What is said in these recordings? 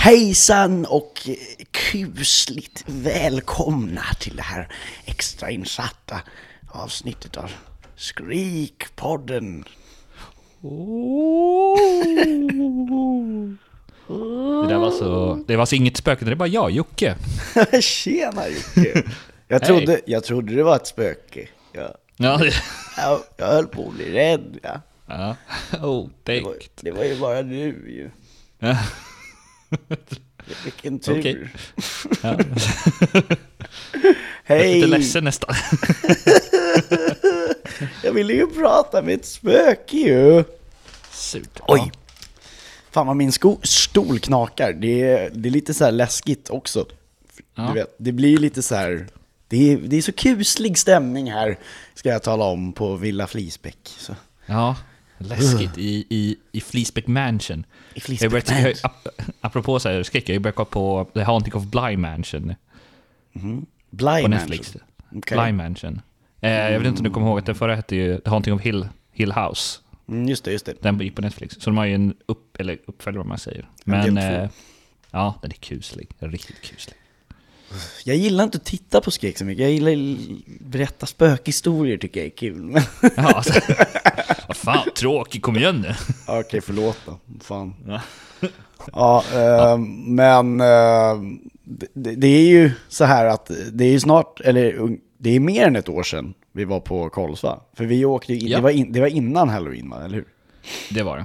Hejsan och kusligt välkomna till det här extrainsatta avsnittet av Skrikpodden. Det där var så... Det var alltså inget spöke, det var jag, Jocke. Tjena Jocke! Jag trodde, jag trodde det var ett spöke. Jag, Ja, jag, jag höll på att bli rädd. Ja. Ja. Det, var, det var ju bara du ju. Vilken tur. Okej. Ja. Jag är Hej! lite ledsen nästan. Jag ville ju prata med ett spöke ju. Surt. Oj! Fan vad min sko- stol knakar. Det är, det är lite så här läskigt också. Ja. Du vet, det blir lite så här... Det är, det är så kuslig stämning här, ska jag tala om, på Villa Flisbäck. Så. Ja, läskigt i, i, i Fleeceback Mansion. I Fleeceback jag började, Mansion. ap- apropå så här skräck, jag har börjat kolla på The Haunting of Bly Mansion Bly på Mansion. Netflix. Okej. Bly Mansion. Eh, jag vet inte om du kommer ihåg att den förra hette ju The Haunting of Hill, Hill House. Mm, just det, just det. Den gick på Netflix. Så de har ju en upp, eller uppföljare vad man säger. Men eh, ja, den är kuslig. Riktigt kuslig. Jag gillar inte att titta på skräck så mycket. Jag gillar att berätta spökhistorier tycker jag är kul. Ja, alltså, fan, tråkig, kom igen nu. Ja, Okej, förlåt då. Fan. Ja. Ja, eh, men eh, det, det är ju så här att det är ju snart, eller det är mer än ett år sedan vi var på Karls va? För vi åkte in, Ja. det, var in, det var innan halloween va, eller hur? Det var det.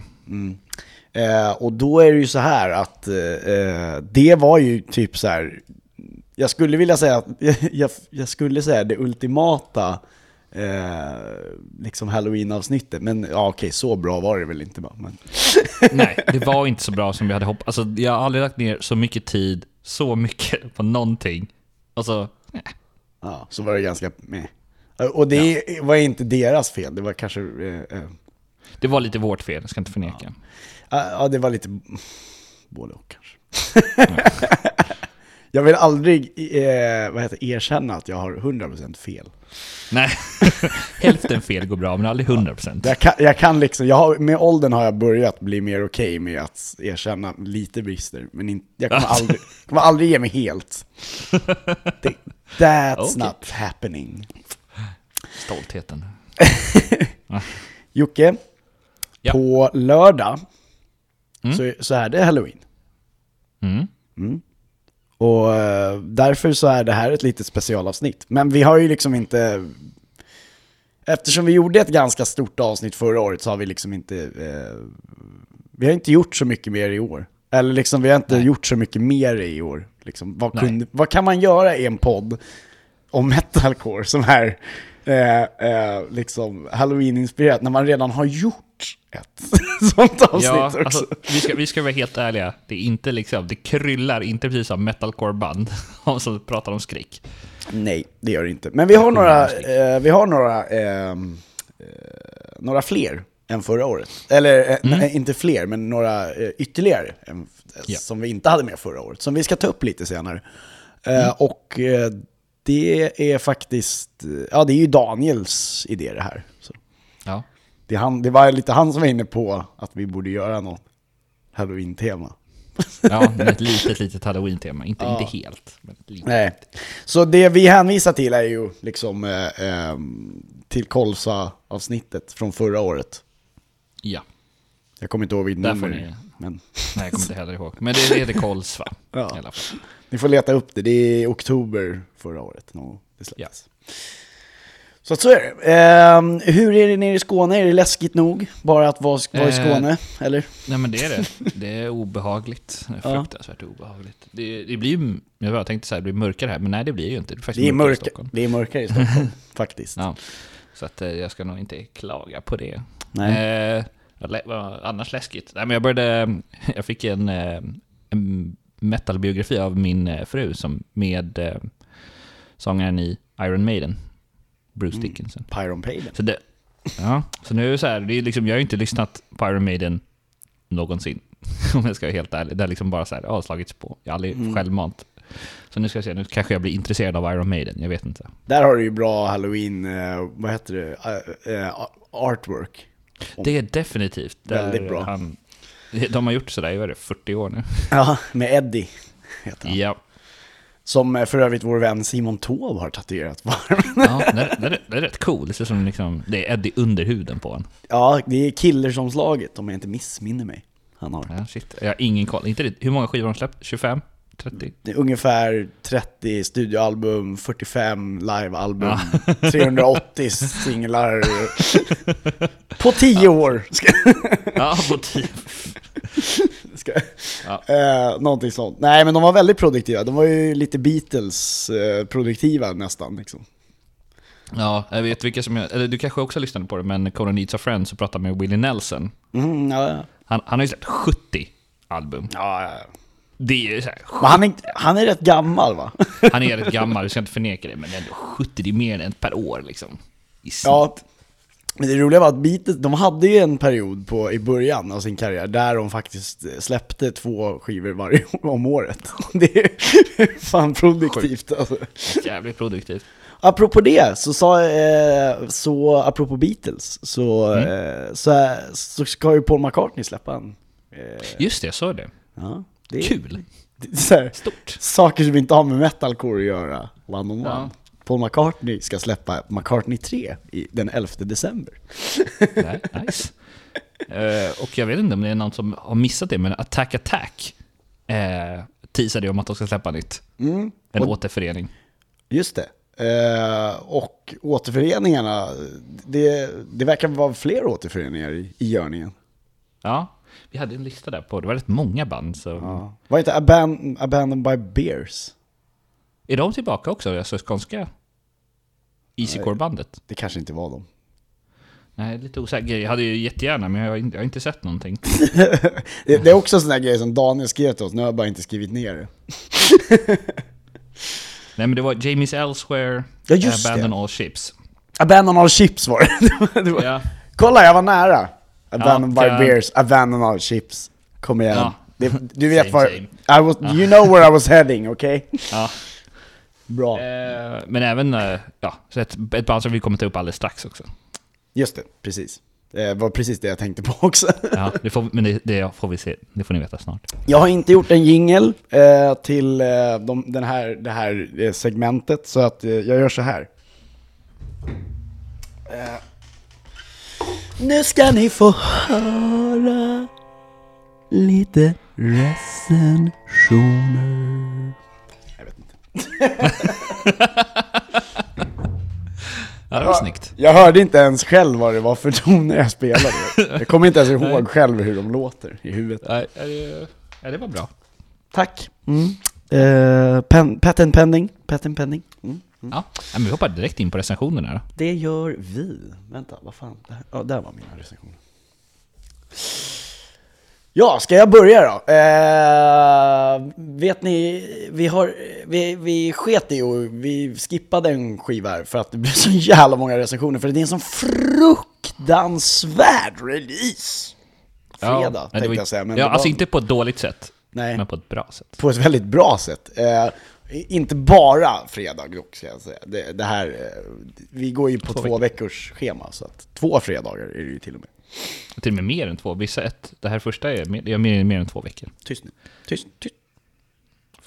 Eh, och då är det ju så här att eh, det var ju typ så här, jag skulle vilja säga att, jag, jag skulle säga det ultimata eh, liksom halloween-avsnittet. Men ja okej, så bra var det väl inte bara. Men, Nej, det var inte så bra som vi hade hoppats. Alltså, jag har aldrig lagt ner så mycket tid, så mycket på någonting. Alltså, ja, så var det ganska med. Och det var inte deras fel, det var kanske... Eh, eh, det var lite vårt fel, jag ska inte förneka. ja, det var lite både och kanske. jag vill aldrig eh, vad heter, erkänna att jag har 100% fel. Nej, hälften fel går bra, men aldrig 100%. Jag kan, jag kan liksom, jag har, med åldern har jag börjat bli mer okej med att erkänna lite brister. Men in, jag kommer aldrig, kommer aldrig ge mig helt. Det, that's Okej. not happening. Stoltheten. Jocke, Ja. på lördag Mm. så, så är det halloween. Mm. Och eh, därför så är det här ett litet specialavsnitt. Men vi har ju liksom inte... Eftersom vi gjorde ett ganska stort avsnitt förra året så har vi liksom inte... Eh, vi har inte gjort så mycket mer i år. Eller liksom, vi har inte Nej. gjort så mycket mer i år. Liksom, vad, kunde, vad kan man göra i en podd om metalcore som är eh, eh, liksom halloween-inspirerat när man redan har gjort ett sånt avsnitt Ja, också? alltså, vi, ska, vi ska vara helt ärliga. Det är inte liksom, det kryllar inte precis som metalcore-band som pratar om skräck. Nej, det gör det inte. Men vi har några, skrik. eh, vi har några, ehm, eh, några fler än förra året. Eller eh, nej, inte fler, men några eh, ytterligare än, Ja. som vi inte hade med förra året. Som vi ska ta upp lite senare. Eh, Och eh, det är faktiskt, ja det är ju Daniels idé det här. Ja. det, han, det var lite han som var inne på att vi borde göra något halloween-tema. Ja, med ett litet, litet halloween-tema. Inte, Ja. inte helt. Nej. Så det vi hänvisar till är ju liksom eh, eh, till Kolsa-avsnittet från förra året. Ja. Jag kommer inte ihåg vilket nummer. ni- Men Nej, jag kommer inte heller ihåg. Men det heter Kols, va? Ja. I alla fall. ni får leta upp det. Det är oktober förra året. No, det släpptes. Så att så är det. Ehm, hur är det nere i Skåne? Är det läskigt nog bara att vara, vara i Eh, Skåne? Eller? Nej men det är det. Det är obehagligt. Det är Ja. fruktansvärt obehagligt. Det, det blir jag tänkte så här, det blir mörkare här, men nej det blir ju inte. Det är, faktiskt Det är, mörkare i mörka, Stockholm. det är mörkare i Stockholm, faktiskt. Ja. Så att eh, jag ska nog inte klaga på det. Nej. Eh, annars läskigt? Nej men jag började, jag fick en, eh, en metalbiografi av min eh, fru som med eh, sångaren i Iron Maiden, Bruce Dickinson. Pyron Paden. Så det, ja, så nu är det så här, det är liksom, jag har ju inte lyssnat på Iron Maiden någonsin. Om jag ska vara helt ärlig. Det har liksom bara så här, ja, slagits på. Jag har aldrig självmant. Så nu ska jag se, nu kanske jag blir intresserad av Iron Maiden, jag vet inte. Där har du ju bra halloween, eh, vad heter det, Eh, eh, artwork. Det är definitivt. Väldigt bra. Han, de har gjort sådär, det, 40 år nu? Ja, med Eddie heter han. Ja. Som för övrigt vår vän Simon Taube har tatuerat på armen. Ja, det, är- det, är- det är rätt cool. Det ser som liksom, det är Eddie under huden på honom. Ja, det är Killersomslaget om jag inte missminner mig. Han har. Ja, shit. Jag har ingen koll. Inte hur många skivor har de släppt? 25? 30? Det är ungefär 30 studioalbum, 45 livealbum, 380 singlar på 10 år. Ska, Ja, på tio. Ska, Ja. eh, någonting sånt. Nej men de var väldigt produktiva, de var ju lite Beatles-produktiva nästan liksom. Ja, jag vet vilka som jag... Eller du kanske också lyssnade på det, men Conan Needs a Friend så pratade med Willie Nelson. Mm, ja, ja. Han, han har ju släppt 70 album. Ja, ja, ja. Det är ju så här, han är, han är rätt gammal va? Han är rätt gammal, du ska inte förneka det, men ändå 70, det är mer än ett per år liksom. I snitt. Ja, men det roliga var att Beatles, de hade ju en period på, i början av sin karriär där de faktiskt släppte två skivor varje om året. Det är fan produktivt alltså. Jävligt produktivt. Apropå det, så sa, eh, så apropå Beatles, så, eh, så, så ska ju Paul McCartney släppa en. Eh, Just det, jag såg det. ja, det är, Kul. Det är här, Stort. saker som inte har med metalcore att göra, one on one. Ja. Paul McCartney ska släppa McCartney 3 i, den 11 december. Nice. Eh, och jag vet inte om det är någon som har missat det, men Attack Attack eh, teasade om att de ska släppa nytt. En Och- återförening. Just det. Eh, och återföreningarna, det, det verkar vara fler återföreningar i, i görningen. Ja, vi hade en lista där på, det var rätt många band. Så. Ja. Vad heter Aban Abandoned by Bears? Är de tillbaka också, alltså skånska Easycore-bandet? Det kanske inte var dem. Nej, lite osäker. Jag hade ju jättegärna, men jag har inte, jag har inte sett någonting. Det, det är också en sån där grej som Daniel skrev till oss, nu har jag bara inte skrivit ner det. Nej, men det var Jamies Elsewhere, Ja, just Abandon det. All Ships. Abandon all ships var det. det, var, det var, Ja. Kolla, jag var nära. Abandoned Ja, by Bears, Abandon all ships. Kom igen. Ja. Du vet var. I was, you know where I was heading, okej? Ja. Bra. Eh, men även eh, ja, så ett, ett band som vi kommer ta upp alldeles strax också. Just det, precis. Det var precis det jag tänkte på också. Ja, det får, men det, det får vi se. Det får ni veta snart. Jag har inte gjort en jingel eh, till eh, de, den här, det här eh, segmentet, så att eh, jag gör så här. Eh, nu ska ni få höra lite recensioner. Jag vet inte. Ja, det var snyggt. Jag hörde inte ens själv vad det var för toner jag spelade. Jag kommer inte ens ihåg själv hur de låter i huvudet. Det, ja, det var bra. Tack. Mm. Eh, pen, patent pending. Patent pending. Mm. Ja, ja, men vi hoppar direkt in på recensionerna då. Det gör vi. Vänta, vad fan? Ja, där var mina recensioner. Ja, ska jag börja då? Eh, vet ni, vi, har, vi, vi sket i och vi skippade en skiva här för att det blev så jävla många recensioner för det är en sån fruktansvärd release. Fredag, ja, tänkte var- jag säga. Men ja, alltså var- inte på ett dåligt sätt, Nej. men på ett bra sätt. på ett väldigt bra sätt. Eh, inte bara fredag dock, ska jag säga. Det, det här, eh, vi går ju på Två två, veckors schema, så att två fredagar är det ju till och med. Till och med mer än två. Vissa ett, det här första är mer, är mer, mer än två veckor. Tyst nu. Tyst, tyst.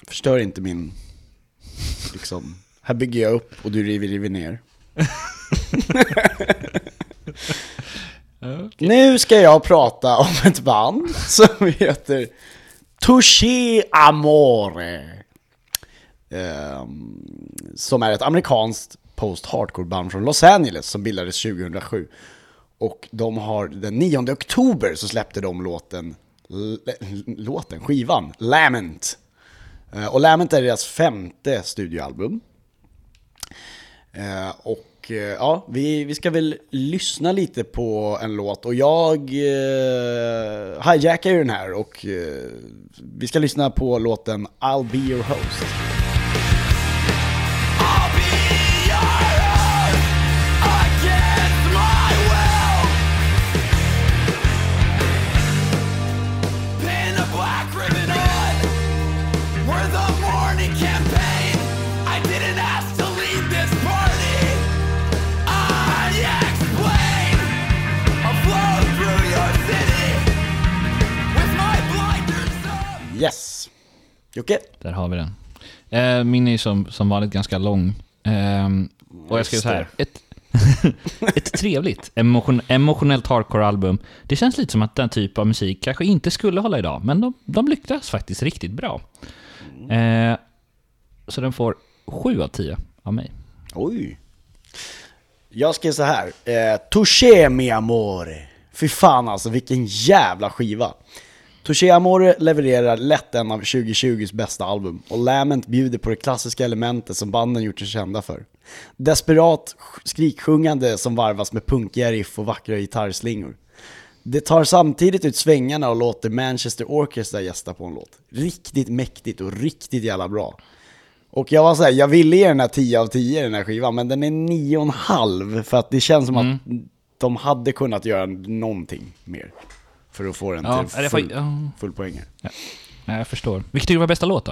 Förstör inte min, liksom, här bygger jag upp och du river, river ner. Nu ska jag prata om ett band som heter Touché Amore. Ehm, som är ett amerikanskt post-hardcore-band från Los Angeles som bildades 2007. Och de har den 9 oktober så släppte de låten, låten, skivan, Lament. Eh, och Lament är deras femte studioalbum. Eh, och eh, ja, vi, vi ska väl lyssna lite på en låt och jag eh, hijackar ju den här och eh, vi ska lyssna på låten I'll be your host. Yes! Jocke? Där har vi den. Eh, min är som, som vanligt ganska lång. Ehm, och jag skrev så här. Ett, ett trevligt, emotion, emotionellt hardcore-album. Det känns lite som att den typ av musik kanske inte skulle hålla idag, men de, de lyckas faktiskt riktigt bra. Eh, så den får 7 av 10 av mig. Oj! Jag skrev så här. Eh, Touché mi amore. Fy fan alltså, vilken jävla skiva. Touché Amore levererar lätt en av 2020s bästa album och Lament bjuder på det klassiska elementet som banden gjort sig kända för. Desperat sk- skriksjungande som varvas med punkiga riff och vackra gitarrslingor. Det tar samtidigt ut svängarna och låter Manchester Orchestra gästa på en låt. Riktigt mäktigt och riktigt jävla bra. Och jag var såhär, jag ville ge den här 10 av 10 den här skivan, men den är 9,5 för att det känns som att de hade kunnat göra någonting mer. För att få den Ja, till full, ja. full poäng. Nej, jag förstår. Vilken tycker du var bästa låt då?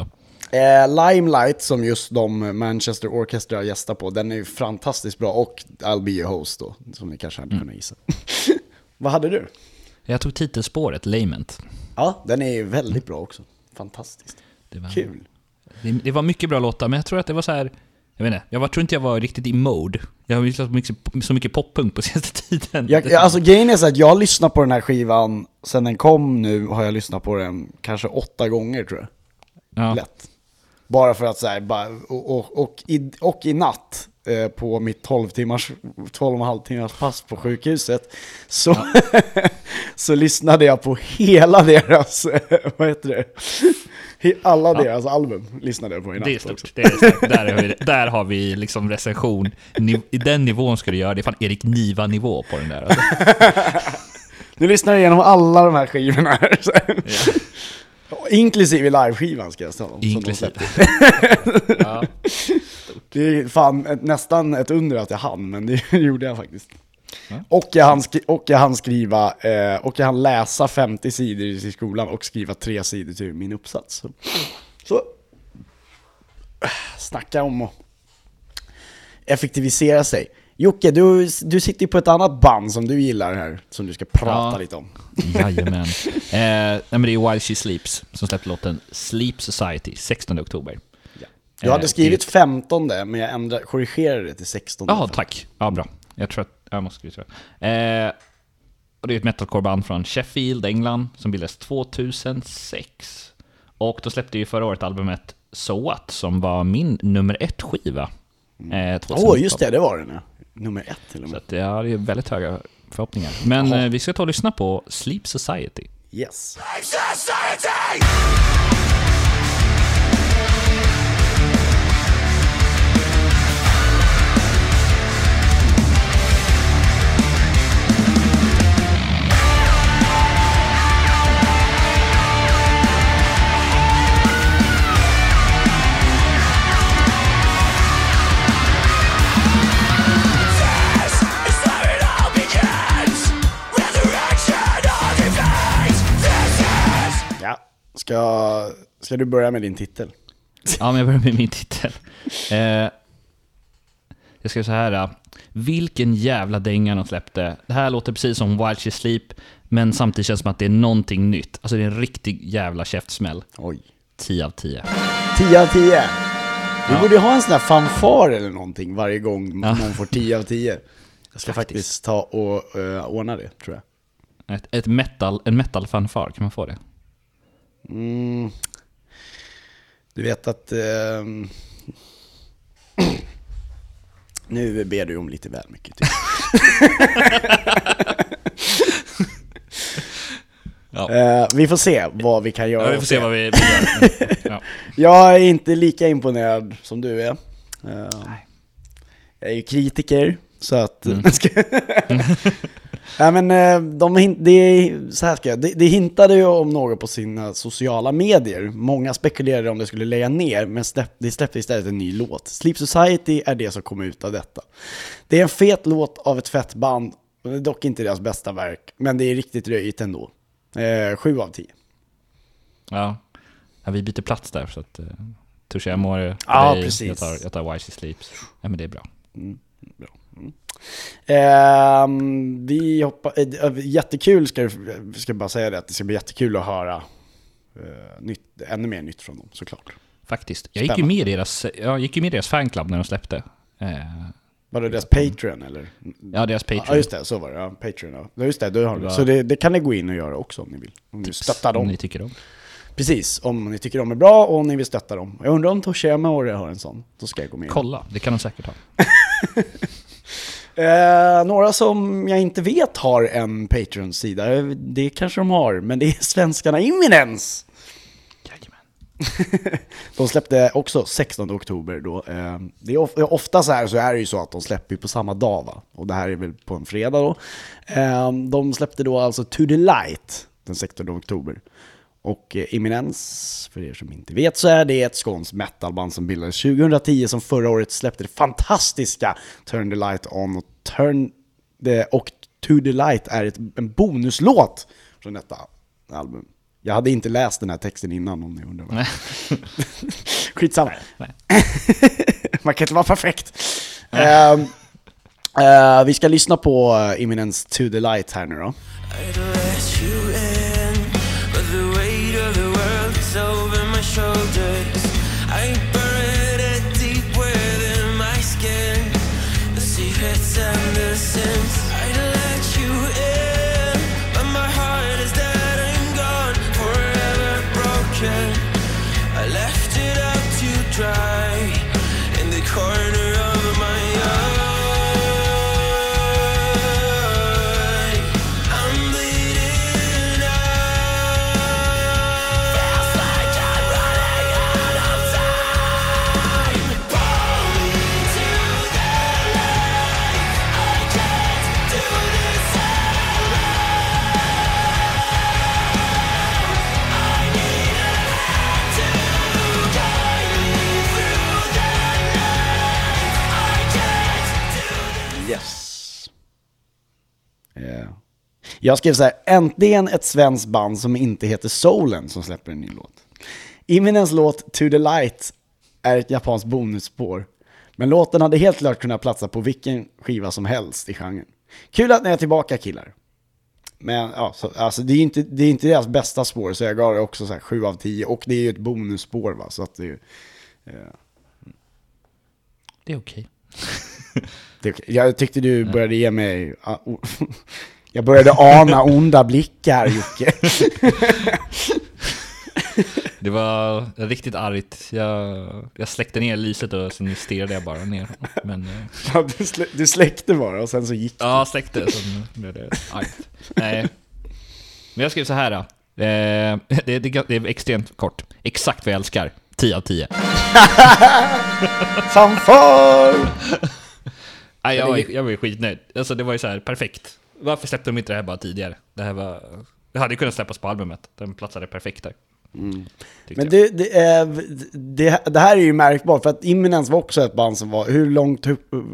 Eh, Limelight, som just de Manchester Orchestra gästar på, den är ju fantastiskt bra. Och I'll be your host då, som ni kanske hade kunnat gissa. Vad hade du? Jag tog titelspåret, Lament. Ja, den är ju väldigt bra också. Fantastiskt. Det var, Kul. Det, det var mycket bra låtar, men jag tror att det var så här... Jag vet inte, jag var, tror inte jag var riktigt i mode. Jag har lyssnat på mycket, så mycket poppunk på senaste tiden. Jag, alltså grejen är så att jag har lyssnat på den här skivan, sen den kom nu har jag lyssnat på den kanske åtta gånger tror jag. ja. Lätt. Bara för att så här, bara, och, och, och, i, och i natt eh, på mitt 12 timmars, 12 och en halv timmars pass på sjukhuset så, så lyssnade jag på hela deras, eh, vad heter det? Alla deras album lyssnade jag på i natt Det är också. stort. Det är starkt. där, har vi, där har vi liksom recension. I den nivån ska du göra. Det är fan Erik Niva-nivå på den där. Alltså. Nu lyssnar jag igenom alla de här skivorna här. Så. Inklusive liveskivan ska jag säga. Inklusive. Ja. Det är fan ett, nästan ett under att jag hann, men det gjorde jag faktiskt. Ja. Och, jag hann och jag hann skriva, eh, och jag hann läsa 50 sidor i skolan och skriva tre sidor till min uppsats. Så, så snacka om att effektivisera sig. Jocke, du, du sitter ju på ett annat band som du gillar här, som du ska prata Ja. lite om. Jajamän. Eh, nej, men det är While She Sleeps som släppte låten Sleep Society 16 oktober. Du hade Eh, skrivit 15 men jag ändrade, korrigerade det till 16. Ja, tack. Ja, bra. Jag tror att jag måste skriva. Eh, och det är ett metalcore-band från Sheffield, England, som bildades 2006. Och de släppte ju förra året albumet So What, som var min nummer ett skiva. Eh, 2019. Åh, just det, det var den ja. Nummer ett till och Så med. att, ja, det är väldigt höga förhoppningar. Men Jaha. eh, vi ska ta och lyssna på Sleep Society. Yes. Society! Ska, ska du börja med din titel? Ja, men jag börjar med min titel. Eh, jag ska säga så här. eh, Vilken jävla dänga de släppte. Det här låter precis som Wild She Sleep, men samtidigt känns det som att det är någonting nytt. Alltså det är en riktig jävla käftsmäll. Oj. 10 av 10. 10 av 10. Vi Ja. borde ha en sån här fanfar eller någonting varje gång Ja. någon får 10 av 10. Jag ska faktiskt, Faktiskt. ta och uh, ordna det, tror jag. Ett, ett metal, en metal-fanfar, kan man få det? Mm. Du vet att... ehm, nu ber du om lite väl mycket. Typ. Ja. Eh, vi får se vad vi kan göra. Ja, vi får se vad vi, gör. Ja. Jag är inte lika imponerad som du är. Eh, Jag är ju kritiker, så att... Nej men eh, de, är- så här ska jag, det, det hintade ju om något på sina sociala medier. Många spekulerade om det skulle lägga ner, men släpp, det släppte istället en ny låt. Sleep Society är det som kom ut av detta. Det är en fet låt av ett fett band, det är dock inte deras bästa verk, men det är riktigt röjigt ändå. Eh, sju av tio. Ja. ja, vi byter plats där så att... Jag mår för Ja, dig, precis. Jag tar, jag tar Wisely Sleeps. Ja men det är bra. Ehm, vi hoppar, eh, jättekul ska, ska bara säga det, att det ska bli jättekul att höra eh, nytt, ännu mer nytt från dem såklart. Faktiskt. Jag gick ju med i deras, jag gick ju med i deras fanclub när de släppte. Eh, Var det deras Patreon eller? ja, deras Patreon. Ja just det, så var det. Ja, Patreon ja. just det, då har du. Ja. Så det, det kan ni gå in och göra också om ni vill. Om ni stöttar Om dem. ni tycker om. Precis, om ni tycker de är bra och om ni vill stötta dem. Jag undrar om Toshiyama har en sån. Då ska jag gå med. Kolla, det kan de säkert ha. Eh, några som jag inte vet har en Patreon-sida. Det kanske de har, men det är svenskarna. Jajamän. De släppte också 16 oktober då. Eh, Det är of- ofta så här så är det ju så att de släpper på samma dag va? Och det här är väl på en fredag då. Eh, De släppte då alltså To The Light den 16 oktober. Och eh, Imminence, för er som inte vet, så är det ett skånskt metalband som bildades 2010 som förra året släppte det fantastiska Turn the Light On och Turn the, och To the Light är ett, en bonuslåt från detta album. Jag hade inte läst den här texten innan om ni undrar. Nej. Skitsamma. Nej. Man kan inte vara perfekt. Ehm, eh, vi ska lyssna på uh, Imminence To The Light här nu då. Jag skrev så här, äntligen ett svenskt band som inte heter Solen som släpper en ny låt. Imminence låt To The Light är ett japanskt bonusspår. Men låten hade helt klart kunnat platsa på vilken skiva som helst i genren. Kul att ni är tillbaka killar. Men ja, så, alltså, det är inte, det är inte deras bästa spår, så jag gav det också så här 7 av 10. Och det är ju ett bonusspår va, så att det är ju... Det är okej. Okej. jag tyckte du började ge mig... Jag började ana onda blickar Jocke. Det var riktigt argt. Jag, jag släckte ner lyset och sen stirrade jag bara ner. Men eh, Ja, du, slä, du släckte bara och sen så gick ja, jag släckte sen blev det argt. Nej. Men jag skrev så här då. Eh, det, det, det är extremt kort. Exakt vad jag älskar. 10 av 10. Fanfar! Nej, jag, var, jag var ju skitnöjd. Alltså det var ju så här perfekt. Varför släppte de inte det här bara tidigare? Det här var... Det hade ju kunnat släppas på albumet. Den platsade perfekt där. Tyckte Men det, det, är, det, det här är ju märkbart, för att Imminence var också ett band som var... Hur långt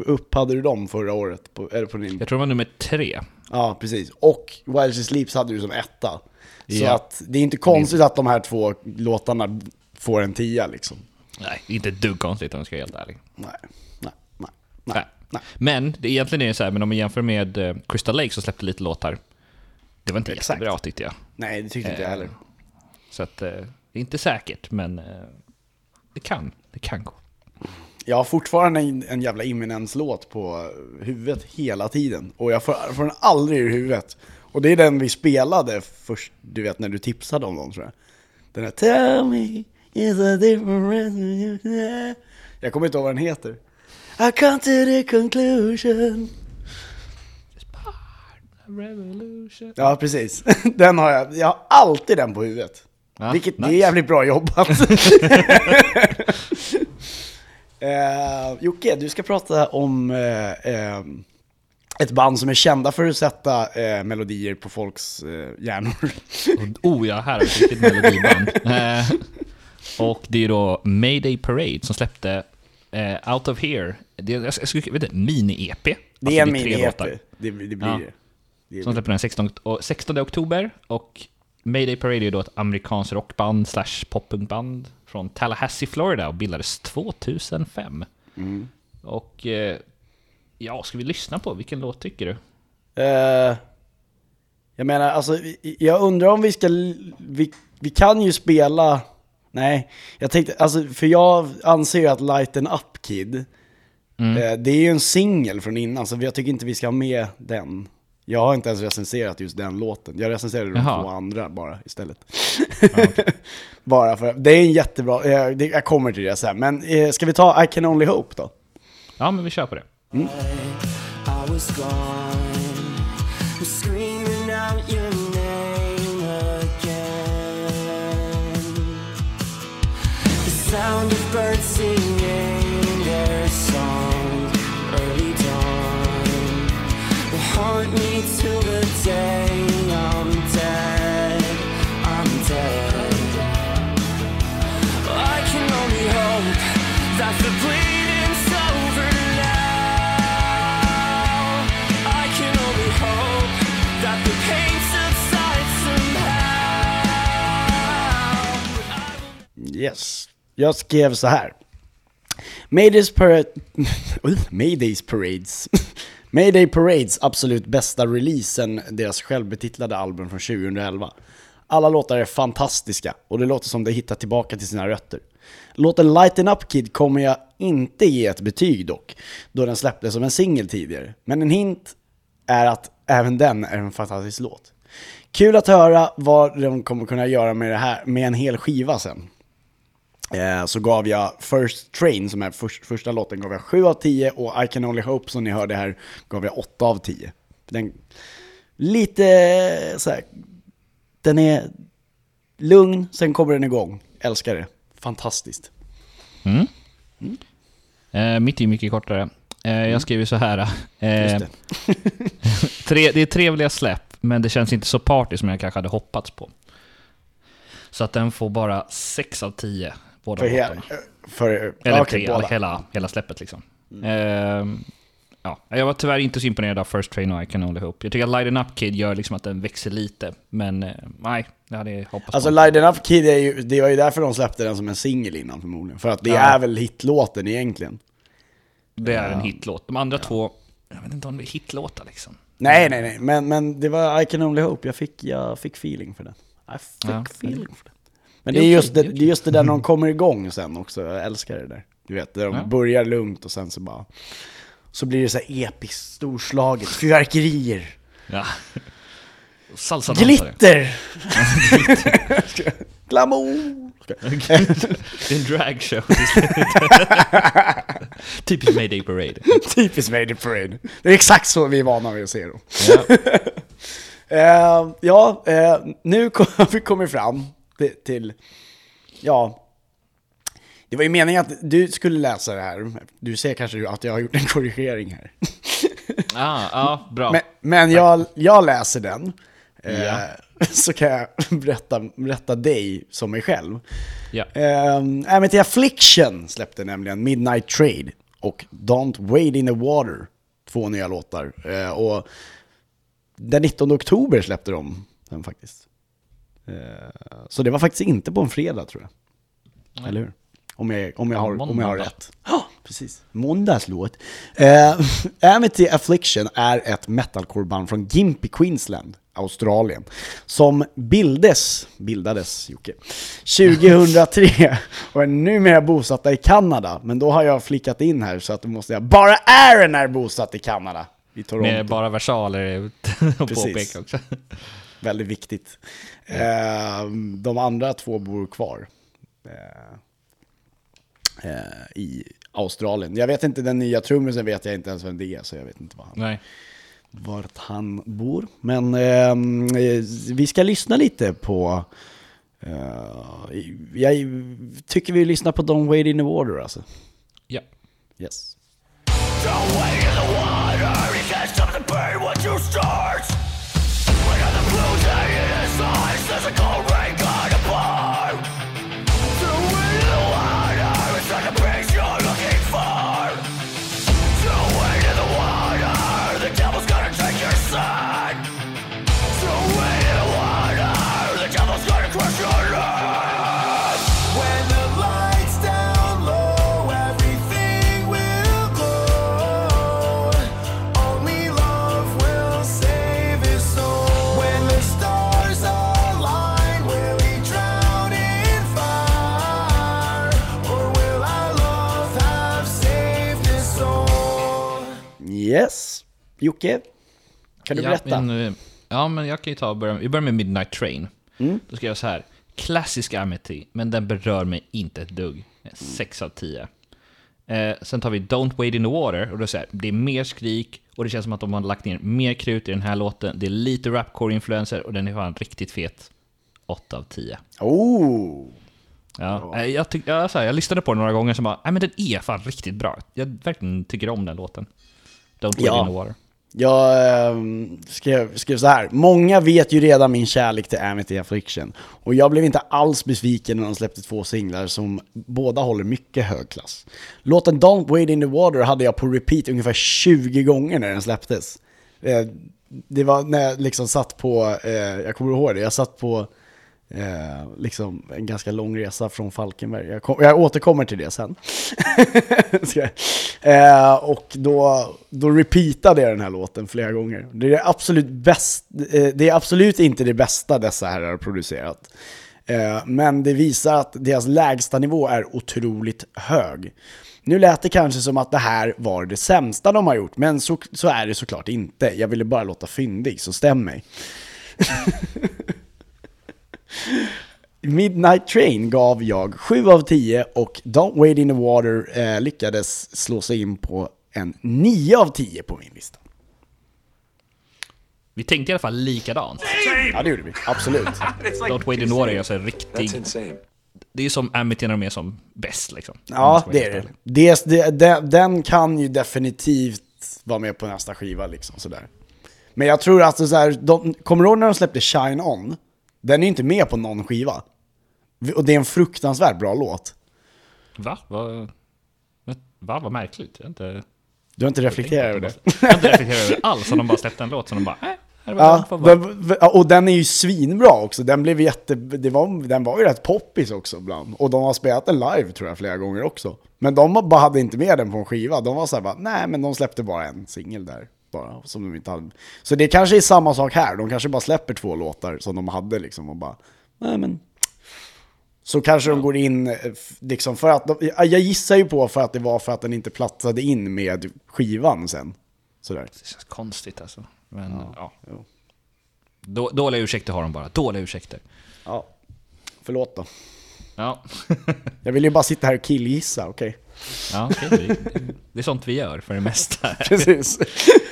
upp, hade du dem förra året? På, det på din? Jag tror det var nummer tre. Ja, precis. Och While She Sleeps hade du som etta. Så Ja. att det är inte konstigt att de här två låtarna får en tia liksom. Nej, inte ett dugg konstigt om jag ska vara helt ärlig. Nej, nej, nej, Nej. nej. Nej. Men det, egentligen är det så här, men om man jämför med eh, Crystal Lake som släppte lite låtar. Det var inte Exakt. jättebra tyckte jag. Nej, det tyckte inte jag heller. Så att, eh, det är inte säkert, men eh, det kan. Det kan gå. Jag har fortfarande en, en jävla Imminence-låt på huvudet hela tiden. Och jag får, får den aldrig ur huvudet. Och det är den vi spelade först, du vet när du tipsade om dem tror jag. Den här Tell me is a different. Jag kommer inte ihåg vad den heter. I come to the conclusion. Revolution. Ja, precis. Den har jag. Jag har alltid den på huvudet. Ja, Vilket det är nice. jävligt bra jobbat. Eh, Jocke, du ska prata om eh, eh, ett band som är kända för att sätta eh, melodier på folks eh, hjärnor. Oh ja, här har vi ett melodiband. Eh, och det är då Mayday Parade som släppte eh, Out of Here. Det är, jag skulle, vet mini-EP. Det är en Alltså, mini-EP, det, det blir Ja. det. Som släpper den 16, och 16 oktober. Och Mayday Parade är då ett amerikanskt rockband slash poppunkband från Tallahassee, Florida och bildades 2005. Mm. Och eh, ja, ska vi lyssna på? Vilken låt tycker du? Eh, jag menar, alltså, jag undrar om vi ska, vi, vi kan ju spela, nej, jag tänkte, alltså, för jag anser ju att Lighten Up Kid, eh, det är ju en singel från innan, så jag tycker inte vi ska ha med den. Jag har inte ens recenserat just den låten, jag recenserade de Jaha. två andra bara istället. bara för, det är en jättebra, eh, det, jag kommer till det sen, men eh, ska vi ta I Can Only Hope då? Ja, men vi kör på det. I was sound of birds singing their song, early dawn, haunt me till the day I'm dead. I'm dead. I can only hope that the bleeding's over now. I can only hope that the pain subsides somehow. Yes. Jag skrev så här. Maydays, parade... Maydays Parades. Mayday Parades absolut bästa release sen deras självbetitlade album från 2011. Alla låtar är fantastiska och det låter som de hittat tillbaka till sina rötter. Låten Lighten Up Kid kommer jag inte ge ett betyg dock, då den släpptes som en singel tidigare. Men en hint är att även den är en fantastisk låt. Kul att höra vad de kommer kunna göra med det här, med en hel skiva sen. Eh, så gav jag First Train, som är först, första låten, gav jag 7 av 10 och I Can Only Hope, som ni hörde här, gav jag 8 av 10. Den, lite så här, den är lugn, sen kommer den igång. Älskar det. Fantastiskt. Eh, mitt är mycket kortare. Eh, jag skriver så här. Eh, det. tre, det är trevliga släpp, men det känns inte så party som jag kanske hade hoppats på. Så att den får bara 6 av 10, båda För, he, för, Eller okej, tre, båda. Mm. hela, hela släppet liksom. Eh, ja, jag var tyvärr inte så imponerad av First Train och I Can Only Hope. Jag tycker att Lighten Up Kid gör liksom att den växer lite, men eh, nej, det hade jag hoppats Alltså på. Lighten Up Kid är ju, det var ju därför de släppte den som en singel innan förmodligen. För att det Ja. är väl hitlåten egentligen. Det är en hitlåt. De andra två, jag vet inte om det är hitlåtar liksom. Nej, nej, nej, men, men det var I Can Only Hope, jag fick, jag fick feeling för den. Jag fick Ja. feeling för den. Men Det det är okej, just det, det är det är just det där när de kommer igång sen också, jag älskar det där. Du vet, där de Ja. börjar lugnt och sen så bara... Så blir det så här episkt, storslaget, fyrverkerier, Ja. Salsa glitter! Glamour! Det är en dragshow. Typiskt Mayday Parade. Typiskt Vader Parade. Det är exakt så vi är vana vid att se dem. Ja. Eh, ja, eh, nu kom, har vi kommit fram till, ja, det var ju meningen att du skulle läsa det här. Du ser kanske att jag har gjort en korrigering här. Ah, ja, bra. Men, men jag, jag läser den, eh, Ja. så kan jag berätta, berätta dig som mig själv. Ja. Eh, Affliction släppte nämligen Midnight Trade och Don't Wade in the Water. Två nya låtar. Eh, och den 19 oktober släppte de den faktiskt. Eh, så det var faktiskt inte på en fredag tror jag. Eller hur? Om jag, om jag, har, om jag har rätt. Ja, precis. Måndagslåt. Eh, Amity Affliction är ett metalcore-band från Gympie, Queensland, Australien. Som bildes, bildades Jocke, 2003 och är numera bosatta i Kanada. Men då har jag flickat in här så att då måste jag, bara Aaron är bosatt i Kanada. I Toronto. Med bara versaler att påpeka också. Väldigt viktigt. Eh, de andra två bor kvar. Eh, eh, I Australien. Jag vet inte, den nya trummisen vet jag inte ens vem det är, så jag vet inte var han, Nej. vart han bor. Men ehm, eh, vi ska lyssna lite på... eh, jag tycker vi lyssnar på Don't Wait In The Water alltså. Ja. Yes. Don't wait in the water, you can't stop the pain once you start. physical Jocke, kan du ja, berätta? Men, eh, ja, men jag kan ju ta och börja, vi börjar med Midnight Train. Då ska jag så här. Klassisk Amity, men den berör mig inte ett dugg. 6 av 10. Eh, sen tar vi Don't Wade in the Water, och då säger det är mer skrik, och det känns som att de har lagt ner mer krut i den här låten. Det är lite rapcore-influenser, och den är fan riktigt fet. 8 av 10. Oh! Ja, eh, jag, tyck, jag, så här, jag lyssnade på den några gånger och bara, nej men den är fan riktigt bra. Jag verkligen tycker om den låten. Don't Wade Ja. in the Water. Jag ehm, skrev, skrev så här. Många vet ju redan min kärlek till Amity Affliction. Och jag blev inte alls besviken när de släppte två singlar som båda håller mycket hög klass. Låten Don't Wait in the Water hade jag på repeat ungefär 20 gånger när den släpptes. Eh, Det var när jag liksom satt på, eh, jag kommer ihåg det, jag satt på eh, liksom en ganska lång resa från Falkenberg. Jag, kom, jag återkommer till det sen. Eh, och då, då repeatade jag den här låten flera gånger. Det är absolut bäst, eh, det är absolut inte det bästa dessa herrar har producerat. Eh, men det visar att deras lägsta nivå är otroligt hög. Nu lät det kanske som att det här var det sämsta de har gjort, men så, så är det såklart inte. Jag ville bara låta fyndig, så stäm mig. Midnight Train gav jag 7 av 10 och Don't Wade in the Water eh, lyckades slå sig in på en 9 av 10 på min lista. Vi tänkte i alla fall likadant. Ja, det gjorde vi. Absolut. Don't Wade in the Water är alltså riktig... insane. Det är som Amity när de är som bäst liksom. Ja, det är det. det, det den, kan ju definitivt vara med på nästa skiva liksom sådär. Men jag tror att det är så här, de, kommer du ihåg när de släppte Shine On? Den är ju inte med på någon skiva. Och det är en fruktansvärt bra låt. Va? Vad... Va? Vad märkligt. Jag inte... Du har inte reflekterat över det? Jag har inte reflekterat över det alls. De bara släppte en låt som de bara... Äh, Ja, och den är ju svinbra också. Den blev jätte... Det var, den var ju rätt poppis också ibland. Och de har spelat den live tror jag flera gånger också. Men de bara hade inte med den på en skiva. De var såhär bara, nej men de släppte bara en singel där. Bara, som de inte hade. Så det kanske är samma sak här. De kanske bara släpper två låtar som de hade liksom och bara, nej men... Så kanske de går in, eh, liksom för att, de, jag gissar ju på för att det var för att den inte platsade in med skivan sen. Sådär. Det känns konstigt alltså. Men ja. jo. Då, dåliga ursäkter har de bara. Dåliga ursäkter. Ja, förlåt då. Ja. Jag vill ju bara sitta här och killgissa, okej? Ja okej. det, det är sånt vi gör för det mesta. Precis.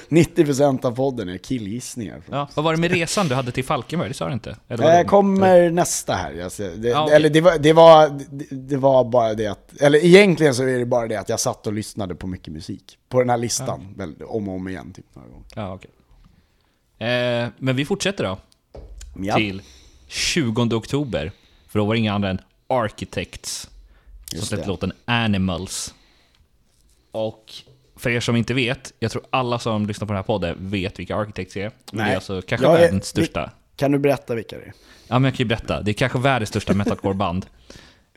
90% av podden är killgissningar. Ja, vad var det med resan du hade till Falkenberg? Det sa du inte? Eller Eh, vadå? kommer nästa här. Det, Ja, okej. Eller det var, det, var, det, det var bara det att, eller egentligen så är det bara det att jag satt och lyssnade på mycket musik. På den här listan, väl, om och om igen typ några gånger. Ja, okej. Eh, men vi fortsätter då. Ja, Till 20 oktober. För då var det inga andra än Architects. Som Just släppte det. låten Animals. Och för er som inte vet, jag tror alla som lyssnar på den här podden vet vilka Architects är. Det Nej. är alltså kanske Jag är- världens största. kan du berätta vilka det är? Ja, men jag kan ju berätta. Det är kanske världens största metalcore-band.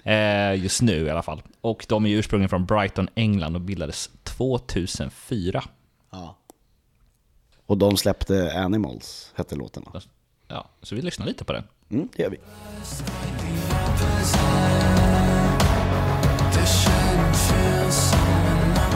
Eh, just nu i alla fall. Och de är ursprungligen från Brighton, England och bildades 2004. Ja. Och de släppte Animals, hette låtarna. Ja, så vi lyssnar lite på den. Mm, det gör vi.